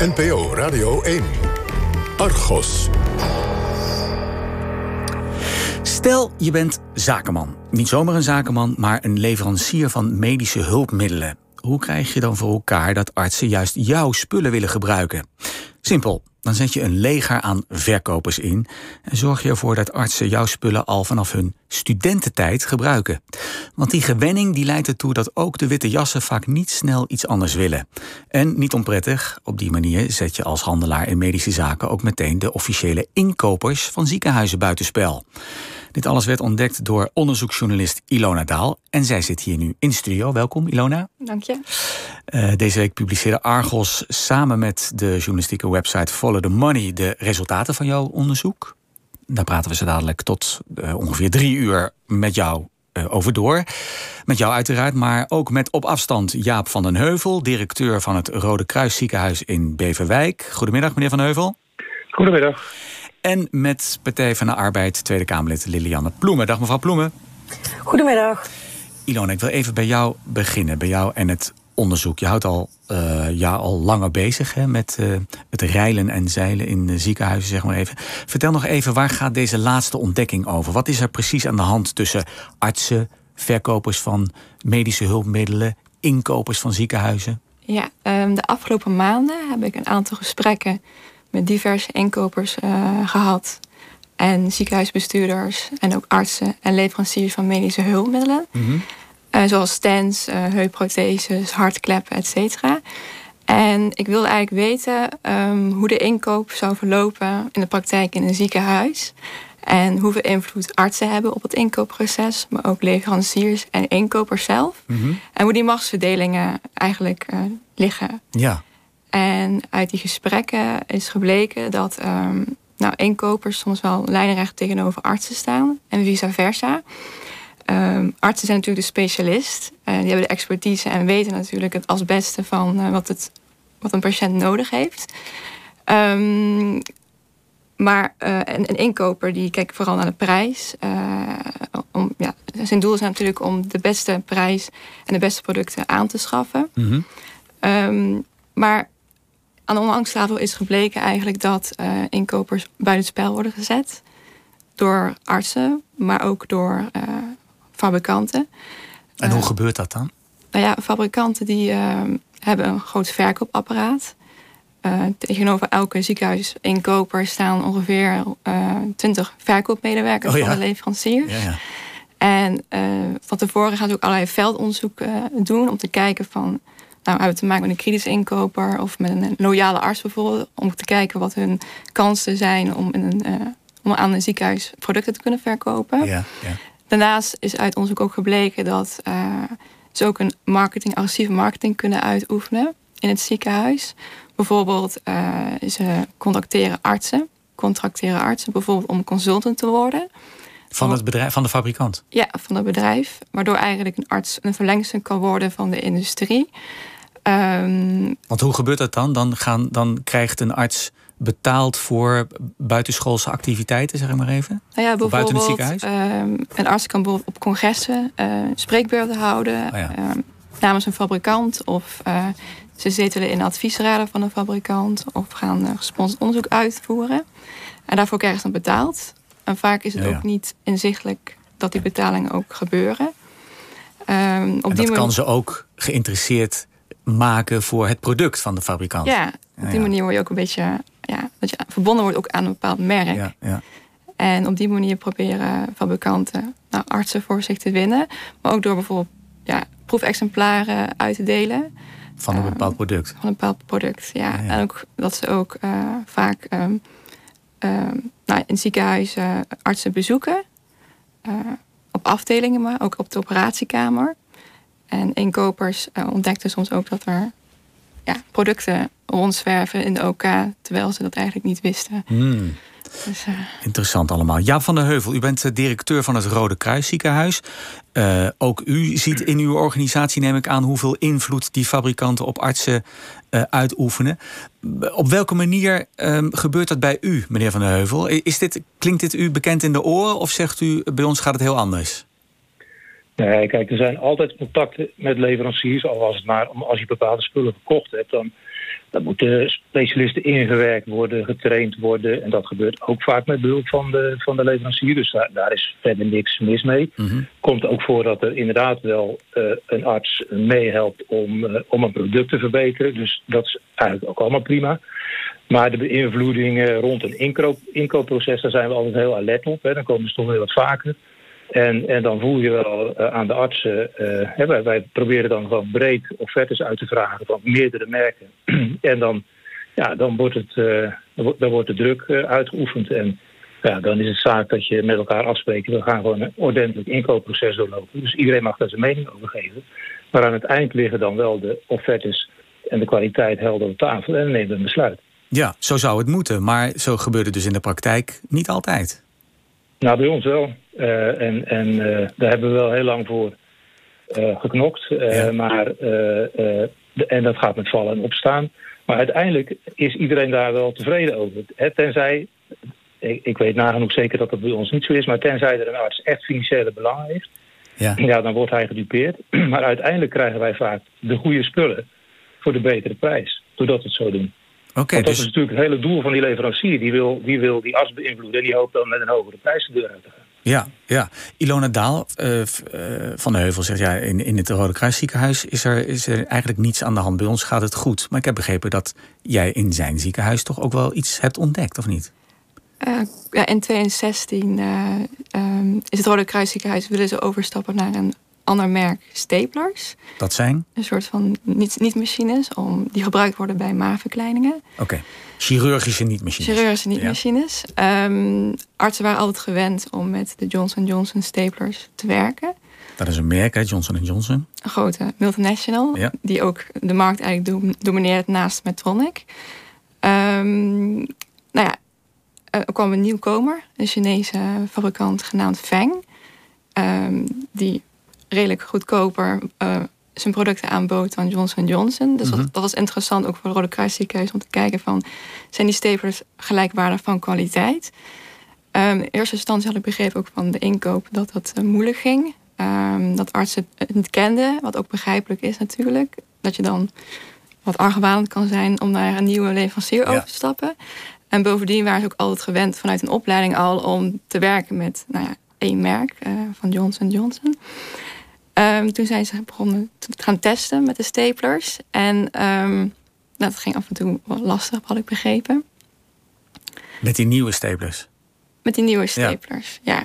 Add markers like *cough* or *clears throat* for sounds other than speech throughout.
NPO Radio 1. Argos. Stel, je bent zakenman. Niet zomaar een zakenman, maar een leverancier van medische hulpmiddelen. Hoe krijg je dan voor elkaar dat artsen juist jouw spullen willen gebruiken? Simpel. Dan zet je een leger aan verkopers in en zorg je ervoor dat artsen jouw spullen al vanaf hun studententijd gebruiken. Want die gewenning die leidt ertoe dat ook de witte jassen vaak niet snel iets anders willen. En niet onprettig, op die manier zet je als handelaar in medische zaken ook meteen de officiële inkopers van ziekenhuizen buitenspel. Dit alles werd ontdekt door onderzoeksjournalist Ilona Daal. En zij zit hier nu in studio. Welkom, Ilona. Dank je. Uh, deze week publiceerde Argos samen met de journalistieke website Follow the Money de resultaten van jouw onderzoek. Daar praten we zo dadelijk tot uh, ongeveer drie uur met jou uh, over door. Met jou uiteraard, maar ook met op afstand Jaap van den Heuvel, directeur van het Rode Kruis Ziekenhuis in Beverwijk. Goedemiddag, meneer van den Heuvel. Goedemiddag. En met Partij van de Arbeid Tweede Kamerlid Lilianne Ploemen. Dag mevrouw Ploemen. Goedemiddag. Ilona, ik wil even bij jou beginnen. Bij jou en het onderzoek. Je houdt al, uh, ja, al langer bezig hè, met uh, het reilen en zeilen in de ziekenhuizen, zeg maar even. Vertel nog even, waar gaat deze laatste ontdekking over? Wat is er precies aan de hand tussen artsen, verkopers van medische hulpmiddelen, inkopers van ziekenhuizen? Ja, um, de afgelopen maanden heb ik een aantal gesprekken met diverse inkopers uh, gehad. En ziekenhuisbestuurders en ook artsen en leveranciers van medische hulpmiddelen. Mm -hmm. uh, zoals stents, uh, heupprotheses, hartkleppen, et cetera. En ik wilde eigenlijk weten um, hoe de inkoop zou verlopen in de praktijk in een ziekenhuis. En hoeveel invloed artsen hebben op het inkoopproces, maar ook leveranciers en inkopers zelf. Mm -hmm. En hoe die machtsverdelingen eigenlijk liggen. Ja. En uit die gesprekken is gebleken dat um, nou, inkopers soms wel lijnrecht tegenover artsen staan en vice versa. Um, artsen zijn natuurlijk de specialist. Uh, die hebben de expertise en weten natuurlijk het als beste van uh, wat, het, wat een patiënt nodig heeft. Um, maar uh, een, een, inkoper die kijkt vooral naar de prijs. om, ja, zijn doel is natuurlijk om de beste prijs en de beste producten aan te schaffen. Mm -hmm. maar aan de onderhandelstafel is gebleken eigenlijk dat uh, inkopers buitenspel worden gezet. Door artsen, maar ook door uh, fabrikanten. En hoe gebeurt dat dan? Nou ja, fabrikanten die hebben een groot verkoopapparaat. tegenover elke ziekenhuisinkoper staan ongeveer 20 verkoopmedewerkers oh, ja. van de leverancier. Ja, ja. En van tevoren gaan ze ook allerlei veldonderzoek doen om te kijken van nou, hebben we te maken met een kritische inkoper of met een loyale arts bijvoorbeeld, om te kijken wat hun kansen zijn om, in een, uh, om aan een ziekenhuis producten te kunnen verkopen. Ja, ja. Daarnaast is uit onderzoek ook gebleken dat uh, ze ook een marketing, agressieve marketing kunnen uitoefenen in het ziekenhuis. Bijvoorbeeld, uh, ze contacteren artsen, contracteren artsen, bijvoorbeeld om consultant te worden. Van het bedrijf, van de fabrikant? Ja, van het bedrijf. Waardoor eigenlijk een arts een verlengstuk kan worden van de industrie. Um, Want hoe gebeurt dat dan? Dan, gaan, dan krijgt een arts betaald voor buitenschoolse activiteiten, zeg maar even? Nou ja, bijvoorbeeld, buiten het ziekenhuis? Um, een arts kan bijvoorbeeld op congressen uh, spreekbeurten houden oh ja. um, namens een fabrikant. Of uh, ze zetelen in adviesraden van een fabrikant. Of gaan uh, gesponsord onderzoek uitvoeren. En daarvoor krijgen ze dan betaald. En vaak is het Ja, ja. ook niet inzichtelijk dat die betalingen ook gebeuren. Um, op En die dat kan ze ook geïnteresseerd maken voor het product van de fabrikant. Ja, op die manier word je ook een beetje ja, dat je verbonden wordt ook aan een bepaald merk. Ja. En op die manier proberen fabrikanten nou, artsen voor zich te winnen. Maar ook door bijvoorbeeld ja, proefexemplaren uit te delen Van een Eh, bepaald product. van een bepaald product. Ja. Ja, ja. En ook dat ze ook eh, vaak ehm, ehm, nou, in ziekenhuizen artsen bezoeken. Eh, op afdelingen, maar ook op de operatiekamer. En inkopers eh, ontdekten soms ook dat er ja, producten rondzwerven in de OK, terwijl ze dat eigenlijk niet wisten. Hmm. Dus, Interessant allemaal. Jaap van der Heuvel, u bent eh, directeur van het Rode Kruis ziekenhuis. Eh, ook u ziet in uw organisatie, neem ik aan, hoeveel invloed die fabrikanten op artsen eh, uitoefenen. Op welke manier ehm, gebeurt dat bij u, meneer van der Heuvel? Is dit, klinkt dit u bekend in de oren of zegt u bij ons gaat het heel anders? Nee, kijk, er zijn altijd contacten met leveranciers. Al was het maar om- als je bepaalde spullen verkocht hebt, dan dan moeten specialisten ingewerkt worden, getraind worden. En dat gebeurt ook vaak met behulp van de, van de leverancier. Dus daar, daar is verder niks mis mee. Mhm. Komt ook voor dat er inderdaad wel eh, een arts meehelpt om, eh, om een product te verbeteren. Dus dat is eigenlijk ook allemaal prima. Maar de beïnvloeding rond een inkoop, inkoopproces, daar zijn we altijd heel alert op. Hè. Dan komen ze toch weer wat vaker. En, en dan voel je wel eh, aan de artsen. eh, wij, wij proberen dan gewoon breed offertes uit te vragen van meerdere merken. *clears throat* en dan, ja, dan, wordt het, eh, dan wordt- de druk uitgeoefend. En ja, dan is het zaak dat je met elkaar afspreekt. We gaan gewoon een ordentelijk inkoopproces doorlopen. Dus iedereen mag daar zijn mening over geven. Maar aan het eind liggen dan wel de offertes en de kwaliteit helder op tafel. En dan nemen we een besluit. Ja, zo zou het moeten. Maar zo gebeurt het dus in de praktijk niet altijd. Nou, bij ons wel. Eh, en en eh, daar hebben we wel heel lang voor eh, geknokt. Ja. maar, de- en dat gaat met vallen en opstaan. Maar uiteindelijk is iedereen daar wel tevreden over. Hè, tenzij, ik, ik weet nagenoeg zeker dat dat bij ons niet zo is... maar tenzij er een arts echt financiële belangen heeft... Ja. ja, dan wordt hij gedupeerd. *clears throat* Maar uiteindelijk krijgen wij vaak de goede spullen voor de betere prijs. Doordat we het zo doen. Oké, Want dat is dus natuurlijk het hele doel van die leverancier. Die wil die, wil die arts beïnvloeden en die hoopt dan met een hogere prijs de deur uit te gaan. ja, ja. Ilona Daal eh, eh, van de Heuvel zegt... ja, in, in het Rode Kruis ziekenhuis is er, is er eigenlijk niets aan de hand. Bij ons gaat het goed. Maar ik heb begrepen dat jij in zijn ziekenhuis... toch ook wel iets hebt ontdekt, of niet? Eh, ja, in 2016 eh, ehm, is het Rode Kruisziekenhuis willen ze overstappen naar een ander merk staplers. Dat zijn? Een soort van niet- niet-machines om die gebruikt worden bij maagverkleiningen. Oké. Chirurgische niet-machines. Chirurgische Ja. niet-machines. Ehm, artsen waren altijd gewend om met de Johnson Johnson staplers te werken. Dat is een merk, hè? Johnson Johnson. Een grote multinational, Ja. die ook de markt eigenlijk dom- domineert naast Medtronic. Ehm, nou ja, er kwam een nieuwkomer, een Chinese fabrikant genaamd Feng. ehm, die redelijk goedkoper eh, zijn producten aanbood dan Johnson Johnson. Dus Mhm. dat, dat was interessant ook voor het Rode Kruisziekenhuis om te kijken van... zijn die staplers gelijkwaardig van kwaliteit? Ehm, in eerste instantie had ik begrepen ook van de inkoop dat dat eh, moeilijk ging. Ehm, dat artsen het niet kenden, wat ook begrijpelijk is natuurlijk. Dat je dan wat argwanend kan zijn om naar een nieuwe leverancier Ja. over te stappen. En bovendien waren ze ook altijd gewend vanuit een opleiding al om te werken met nou ja, één merk eh, van Johnson Johnson. Ehm, toen zijn ze begonnen te gaan testen met de staplers. En ehm, nou, dat ging af en toe wel lastig, had ik begrepen. Met die nieuwe staplers. Met die nieuwe staplers, ja.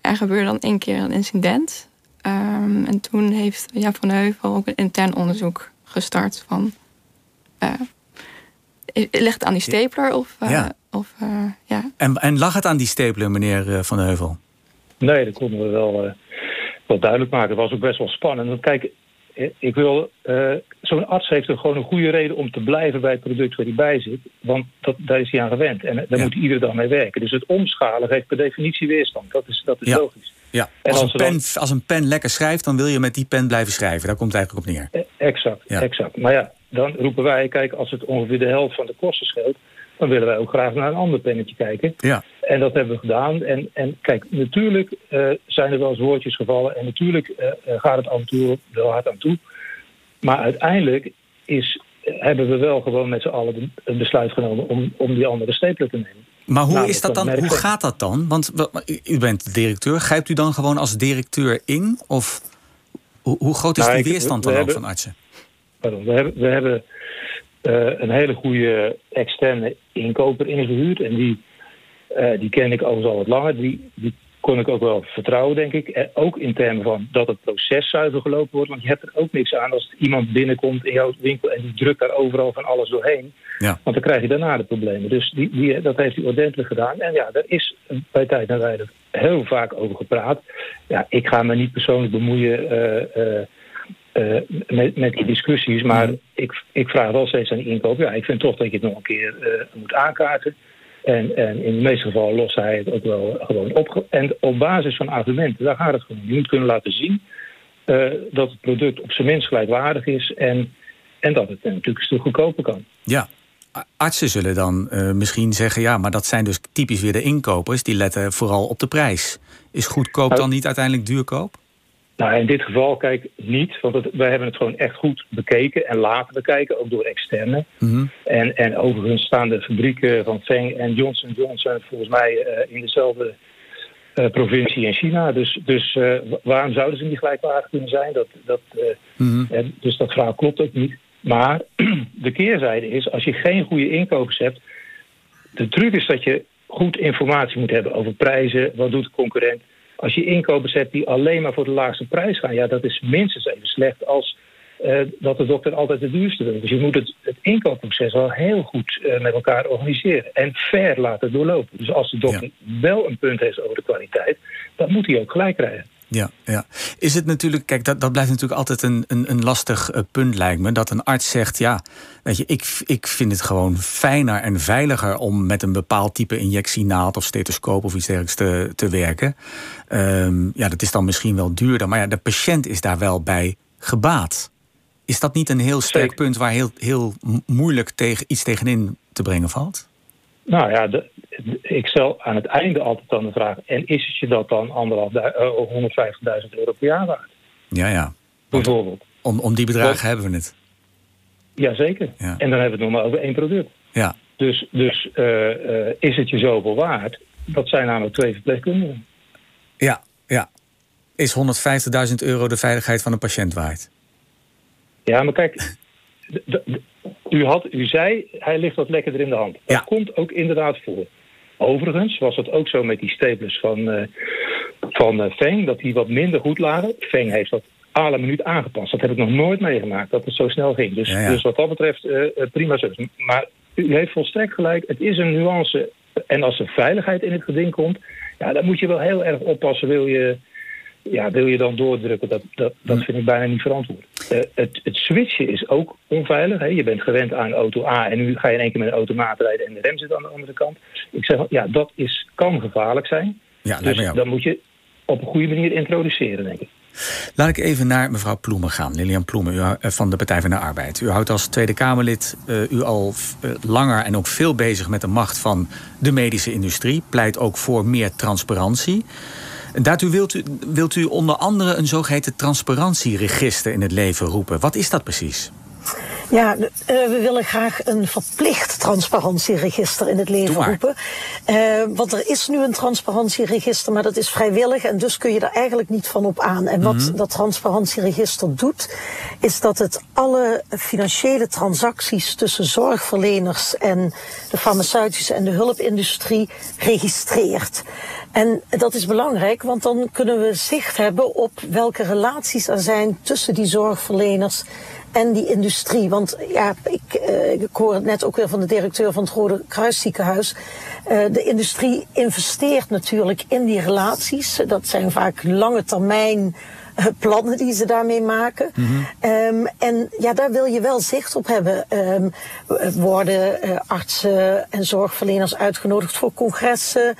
Er gebeurde dan één keer een incident. Ehm, en toen heeft Jan van Heuvel ook een intern onderzoek gestart van... eh, ligt het aan die stapler of... eh, Ja. of eh, ja. En, en lag het aan die stapler, meneer Van Heuvel? Nee, dat konden we wel, wel duidelijk maken. Het was ook best wel spannend. Want kijk, eh, ik wil. eh, Zo'n arts heeft er gewoon een goede reden om te blijven bij het product waar hij bij zit. Want dat, daar is hij aan gewend. En eh, daar Ja. moet hij iedere dag mee werken. Dus het omschalen heeft per definitie weerstand. Dat is, dat is Ja. logisch. Ja. En Als, als een dan- pen, als een pen lekker schrijft, dan wil je met die pen blijven schrijven. Daar komt het eigenlijk op neer. Exact, Ja. exact. Maar ja, dan roepen wij, kijk, als het ongeveer de helft van de kosten scheelt, dan willen wij ook graag naar een ander pennetje kijken. Ja. En dat hebben we gedaan. En, en kijk, natuurlijk eh, zijn er wel eens woordjes gevallen. En natuurlijk eh, eh, gaat het af en toe wel hard aan toe. Maar uiteindelijk is, hebben we wel gewoon met z'n allen de- een besluit genomen om, om die andere stapler te nemen. Maar hoe, Nou, is dat dan, hoe gaat dat dan? Want wa- u bent de directeur. Grijpt u dan gewoon als directeur in? Of hoe, hoe groot is Nou, die ik- weerstand we dan ook hebben- van artsen? Pardon, we hebben, we hebben eh, een hele goede externe inkoper ingehuurd. En die, eh, die ken ik overigens al wat langer. Die, die kon ik ook wel vertrouwen, denk ik. Eh, ook in termen van dat het proces zuiver gelopen wordt. Want je hebt er ook niks aan als iemand binnenkomt in jouw winkel... en die drukt daar overal van alles doorheen. Ja. Want dan krijg je daarna de problemen. Dus die, die, dat heeft hij ordentelijk gedaan. En ja, daar is bij tijd en wijle heel vaak over gepraat. Ja, ik ga me niet persoonlijk bemoeien... eh, met, met die discussies. Maar ik, ik vraag wel steeds aan die inkoop. Ja, ik vind toch dat je het nog een keer eh, moet aankaarten. En, en in de meeste gevallen lost hij het ook wel gewoon op. En op basis van argumenten, daar gaat het gewoon. om. Je moet kunnen laten zien eh, dat het product op zijn minst gelijkwaardig is. En, en dat het natuurlijk een stuk goedkoper kan. Ja. Artsen zullen dan misschien zeggen... ja, maar dat zijn dus typisch weer de inkopers. Die letten vooral op de prijs. Is goedkoop Nou- dan niet uiteindelijk duurkoop? Nou, in dit geval, kijk, niet. Want het, wij hebben het gewoon echt goed bekeken en laten bekijken, ook door externe. Mhm. En, en overigens staan de fabrieken van Feng en Johnson Johnson volgens mij uh, in dezelfde uh, provincie in China. Dus, dus uh, waarom zouden ze niet gelijkwaardig kunnen zijn? Dat, dat, Mhm. dus dat verhaal klopt ook niet. Maar *clears throat* de keerzijde is, als je geen goede inkopers hebt... de truc is dat je goed informatie moet hebben over prijzen. Wat doet de concurrent? Als je inkopers hebt die alleen maar voor de laagste prijs gaan... ja, dat is minstens even slecht als uh, dat de dokter altijd de duurste wil. Dus je moet het, het inkoopproces wel heel goed uh, met elkaar organiseren. En fair laten doorlopen. Dus als de dokter ja. wel een punt heeft over de kwaliteit... dan moet hij ook gelijk krijgen. Ja, ja. Is het natuurlijk, kijk, dat, dat blijft natuurlijk altijd een, een, een lastig uh, punt, lijkt me. Dat een arts zegt: Ja, weet je, ik, ik vind het gewoon fijner en veiliger om met een bepaald type injectienaald of stethoscoop of iets dergelijks te, te werken. Um, ja, dat is dan misschien wel duurder, maar ja, de patiënt is daar wel bij gebaat. Is dat niet een heel sterk punt waar heel, heel moeilijk tegen, iets tegenin te brengen valt? Nou ja, de, ik stel aan het einde altijd dan de vraag: en is het je dat dan anderhalf, uh, 150.000 euro per jaar waard? Ja, ja. Bijvoorbeeld. Om, om die bedragen Want, hebben we het. Jazeker. Ja. En dan hebben we het nog maar over één product. Ja. Dus, dus uh, uh, is het je zoveel waard? Dat zijn namelijk twee verpleegkundigen. Ja, ja. Is 150.000 euro de veiligheid van een patiënt waard? Ja, maar kijk, u, had, u zei, hij ligt wat lekkerder in de hand. Ja. Dat komt ook inderdaad voor. Overigens was het ook zo met die staplers van, uh, van uh, Feng, dat die wat minder goed lagen. Feng heeft dat la minuut aangepast. Dat heb ik nog nooit meegemaakt, dat het zo snel ging. Dus, ja, ja. dus wat dat betreft, uh, prima zo. Maar u heeft volstrekt gelijk, het is een nuance. En als er veiligheid in het geding komt, ja, dan moet je wel heel erg oppassen. Wil je, ja, wil je dan doordrukken? Dat, dat, dat vind ik bijna niet verantwoord. Uh, het, het, switchen is ook onveilig. Hè? Je bent gewend aan auto A en nu ga je in één keer met een automaat rijden en de rem zit aan de andere kant. Ik zeg, ja, dat is, kan gevaarlijk zijn. Ja, dus dan moet je op een goede manier introduceren, denk ik. Laat ik even naar mevrouw Ploemen gaan. Lilian Ploemen u, van de Partij van de Arbeid. U houdt als Tweede Kamerlid uh, u al uh, langer en ook veel bezig met de macht van de medische industrie. Pleit ook voor meer transparantie. Daartoe wilt u, wilt u onder andere een zogeheten transparantieregister in het leven roepen. Wat is dat precies? Ja, uh, we willen graag een verplicht transparantieregister in het leven roepen. Uh, want er is nu een transparantieregister, maar dat is vrijwillig en dus kun je er eigenlijk niet van op aan. En wat mm -hmm. dat transparantieregister doet, is dat het alle financiële transacties tussen zorgverleners en de farmaceutische en de hulpindustrie registreert. En dat is belangrijk, want dan kunnen we zicht hebben op welke relaties er zijn tussen die zorgverleners en die industrie. Want ja, ik, uh, hoor het net ook weer van de directeur van het Rode Kruisziekenhuis. Uh, de industrie investeert natuurlijk in die relaties. Dat zijn vaak lange termijn *laughs* plannen die ze daarmee maken. Mhm. Mm -hmm. um, en ja, daar wil je wel zicht op hebben. Um, worden artsen en zorgverleners uitgenodigd voor congressen?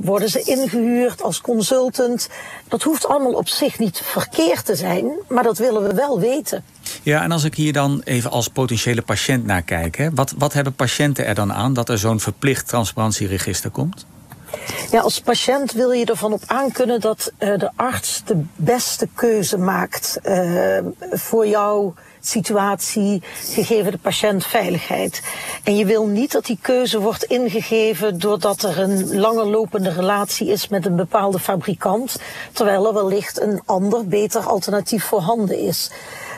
worden ze ingehuurd als consultant? Dat hoeft allemaal op zich niet verkeerd te zijn, maar dat willen we wel weten. Ja, en als ik hier dan even als potentiële patiënt naar kijk, hè, wat, wat hebben patiënten er dan aan dat er zo'n verplicht transparantieregister komt? Ja, als patiënt wil je ervan op aankunnen dat uh, de arts de beste keuze maakt uh, voor jouw situatie, gegeven de patiënt veiligheid. En je wil niet dat die keuze wordt ingegeven doordat er een langer lopende relatie is met een bepaalde fabrikant, terwijl er wellicht een ander, beter alternatief voorhanden is.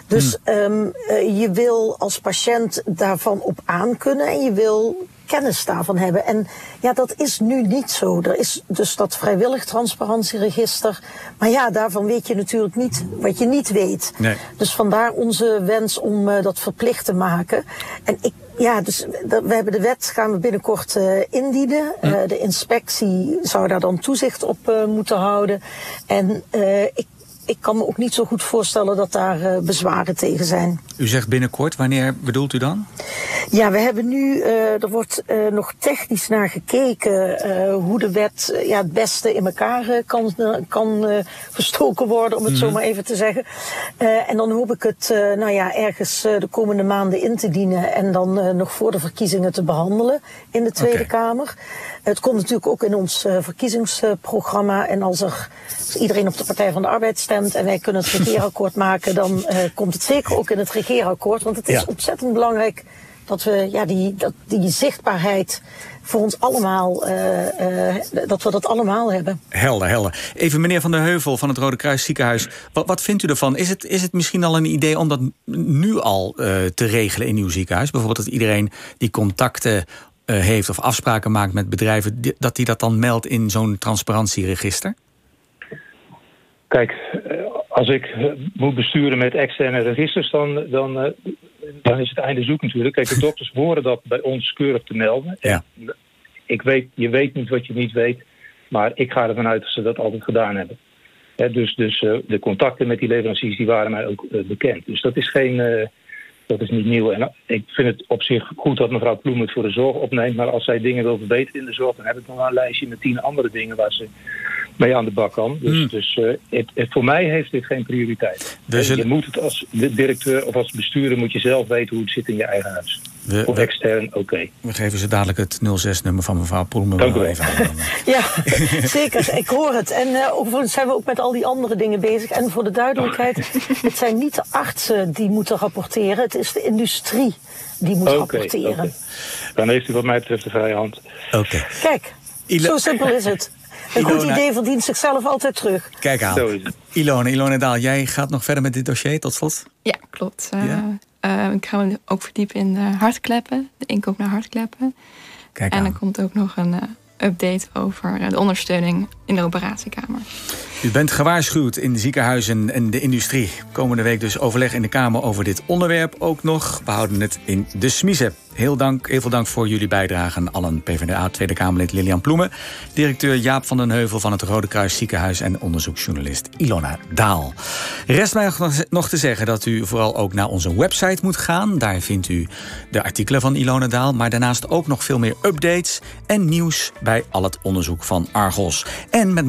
Dus um, uh, je wil als patiënt daarvan op aankunnen en je wil kennis daarvan hebben. En ja, dat is nu niet zo. Er is dus dat vrijwillig transparantieregister. Maar ja, daarvan weet je natuurlijk niet wat je niet weet. Nee. Dus vandaar onze wens om uh, dat verplicht te maken. En ik ja, dus we hebben de wet gaan we binnenkort uh, indienen. Uh, de inspectie zou daar dan toezicht op uh, moeten houden. En ik ik kan me ook niet zo goed voorstellen dat daar bezwaren tegen zijn. U zegt binnenkort, wanneer bedoelt u dan? Ja, we hebben nu, uh, er wordt uh, nog technisch naar gekeken uh, hoe de wet ja, het beste in elkaar kan, kan verstoken worden, om het mm zo maar even te zeggen. en dan hoop ik het nou ja, ergens de komende maanden in te dienen en dan nog voor de verkiezingen te behandelen in de Tweede okay. Kamer. Het komt natuurlijk ook in ons verkiezingsprogramma en als er als iedereen op de Partij van de Arbeid stemt en wij kunnen het *laughs* regeerakkoord maken, dan komt het zeker ook in het regeerakkoord, want het is ja. ontzettend belangrijk dat we ja, die, dat, die zichtbaarheid voor ons allemaal, uh, uh, dat we dat allemaal hebben. Helder, helder. Even meneer Van der Heuvel van het Rode Kruis Ziekenhuis. Wat, wat vindt u ervan? Is het, is het misschien al een idee om dat nu al uh, te regelen in uw ziekenhuis? Bijvoorbeeld dat iedereen die contacten heeft of afspraken maakt met bedrijven, dat die dat dan meldt in zo'n transparantieregister? Kijk, als ik moet besturen met externe registers, dan, dan dan is het einde zoek natuurlijk. Kijk, de *laughs* dokters horen dat bij ons keurig te melden. Ja. Ik weet, je weet niet wat je niet weet. Maar ik ga ervan uit dat ze dat altijd gedaan hebben. dus dus uh, de contacten met die leveranciers die waren mij ook uh, bekend. Dus dat is, geen, uh, dat is niet nieuw. En ik vind het op zich goed dat mevrouw Ploem het voor de zorg opneemt. Maar als zij dingen wil verbeteren in de zorg... dan heb ik nog wel een lijstje met tien andere dingen... waar ze mee aan de bak kan. Dus, mm. dus uh, het, het, voor mij heeft dit geen prioriteit. Dus je moet het als directeur of als bestuurder moet je zelf weten hoe het zit in je eigen huis. We, of extern, oké. Okay. We geven ze dadelijk het 06-nummer van mevrouw Poelman. Dank u wel. *laughs* ja, zeker. Ik hoor het. En uh, overigens zijn we ook met al die andere dingen bezig. En voor de duidelijkheid, *laughs* het zijn niet de artsen die moeten rapporteren. Het is de industrie die moet okay, rapporteren. Okay. Dan heeft u wat mij betreft de vrije hand. Oké. Kijk, zo simpel is het. Een Ilona, goed idee verdient zichzelf altijd terug. Kijk aan. Ilone, Ilone Daal, jij gaat nog verder met dit dossier tot slot? Ja, klopt. Ja? Uh, ik ga me ook verdiepen in de hartkleppen, de inkoop naar hartkleppen. Kijk en aan. er komt ook nog een uh, update over de ondersteuning in de operatiekamer. U bent gewaarschuwd in de ziekenhuizen en de industrie. Komende week dus overleg in de Kamer over dit onderwerp ook nog. We houden het in de smiezen. Heel, dank, heel veel dank voor jullie bijdrage. Allen PvdA Tweede Kamerlid Lilian Ploemen. Directeur Jaap van den Heuvel van het Rode Kruis Ziekenhuis... en onderzoeksjournalist Ilona Daal. Rest mij nog te zeggen dat u vooral ook naar onze website moet gaan. Daar vindt u de artikelen van Ilona Daal... maar daarnaast ook nog veel meer updates en nieuws... bij al het onderzoek van Argos. En met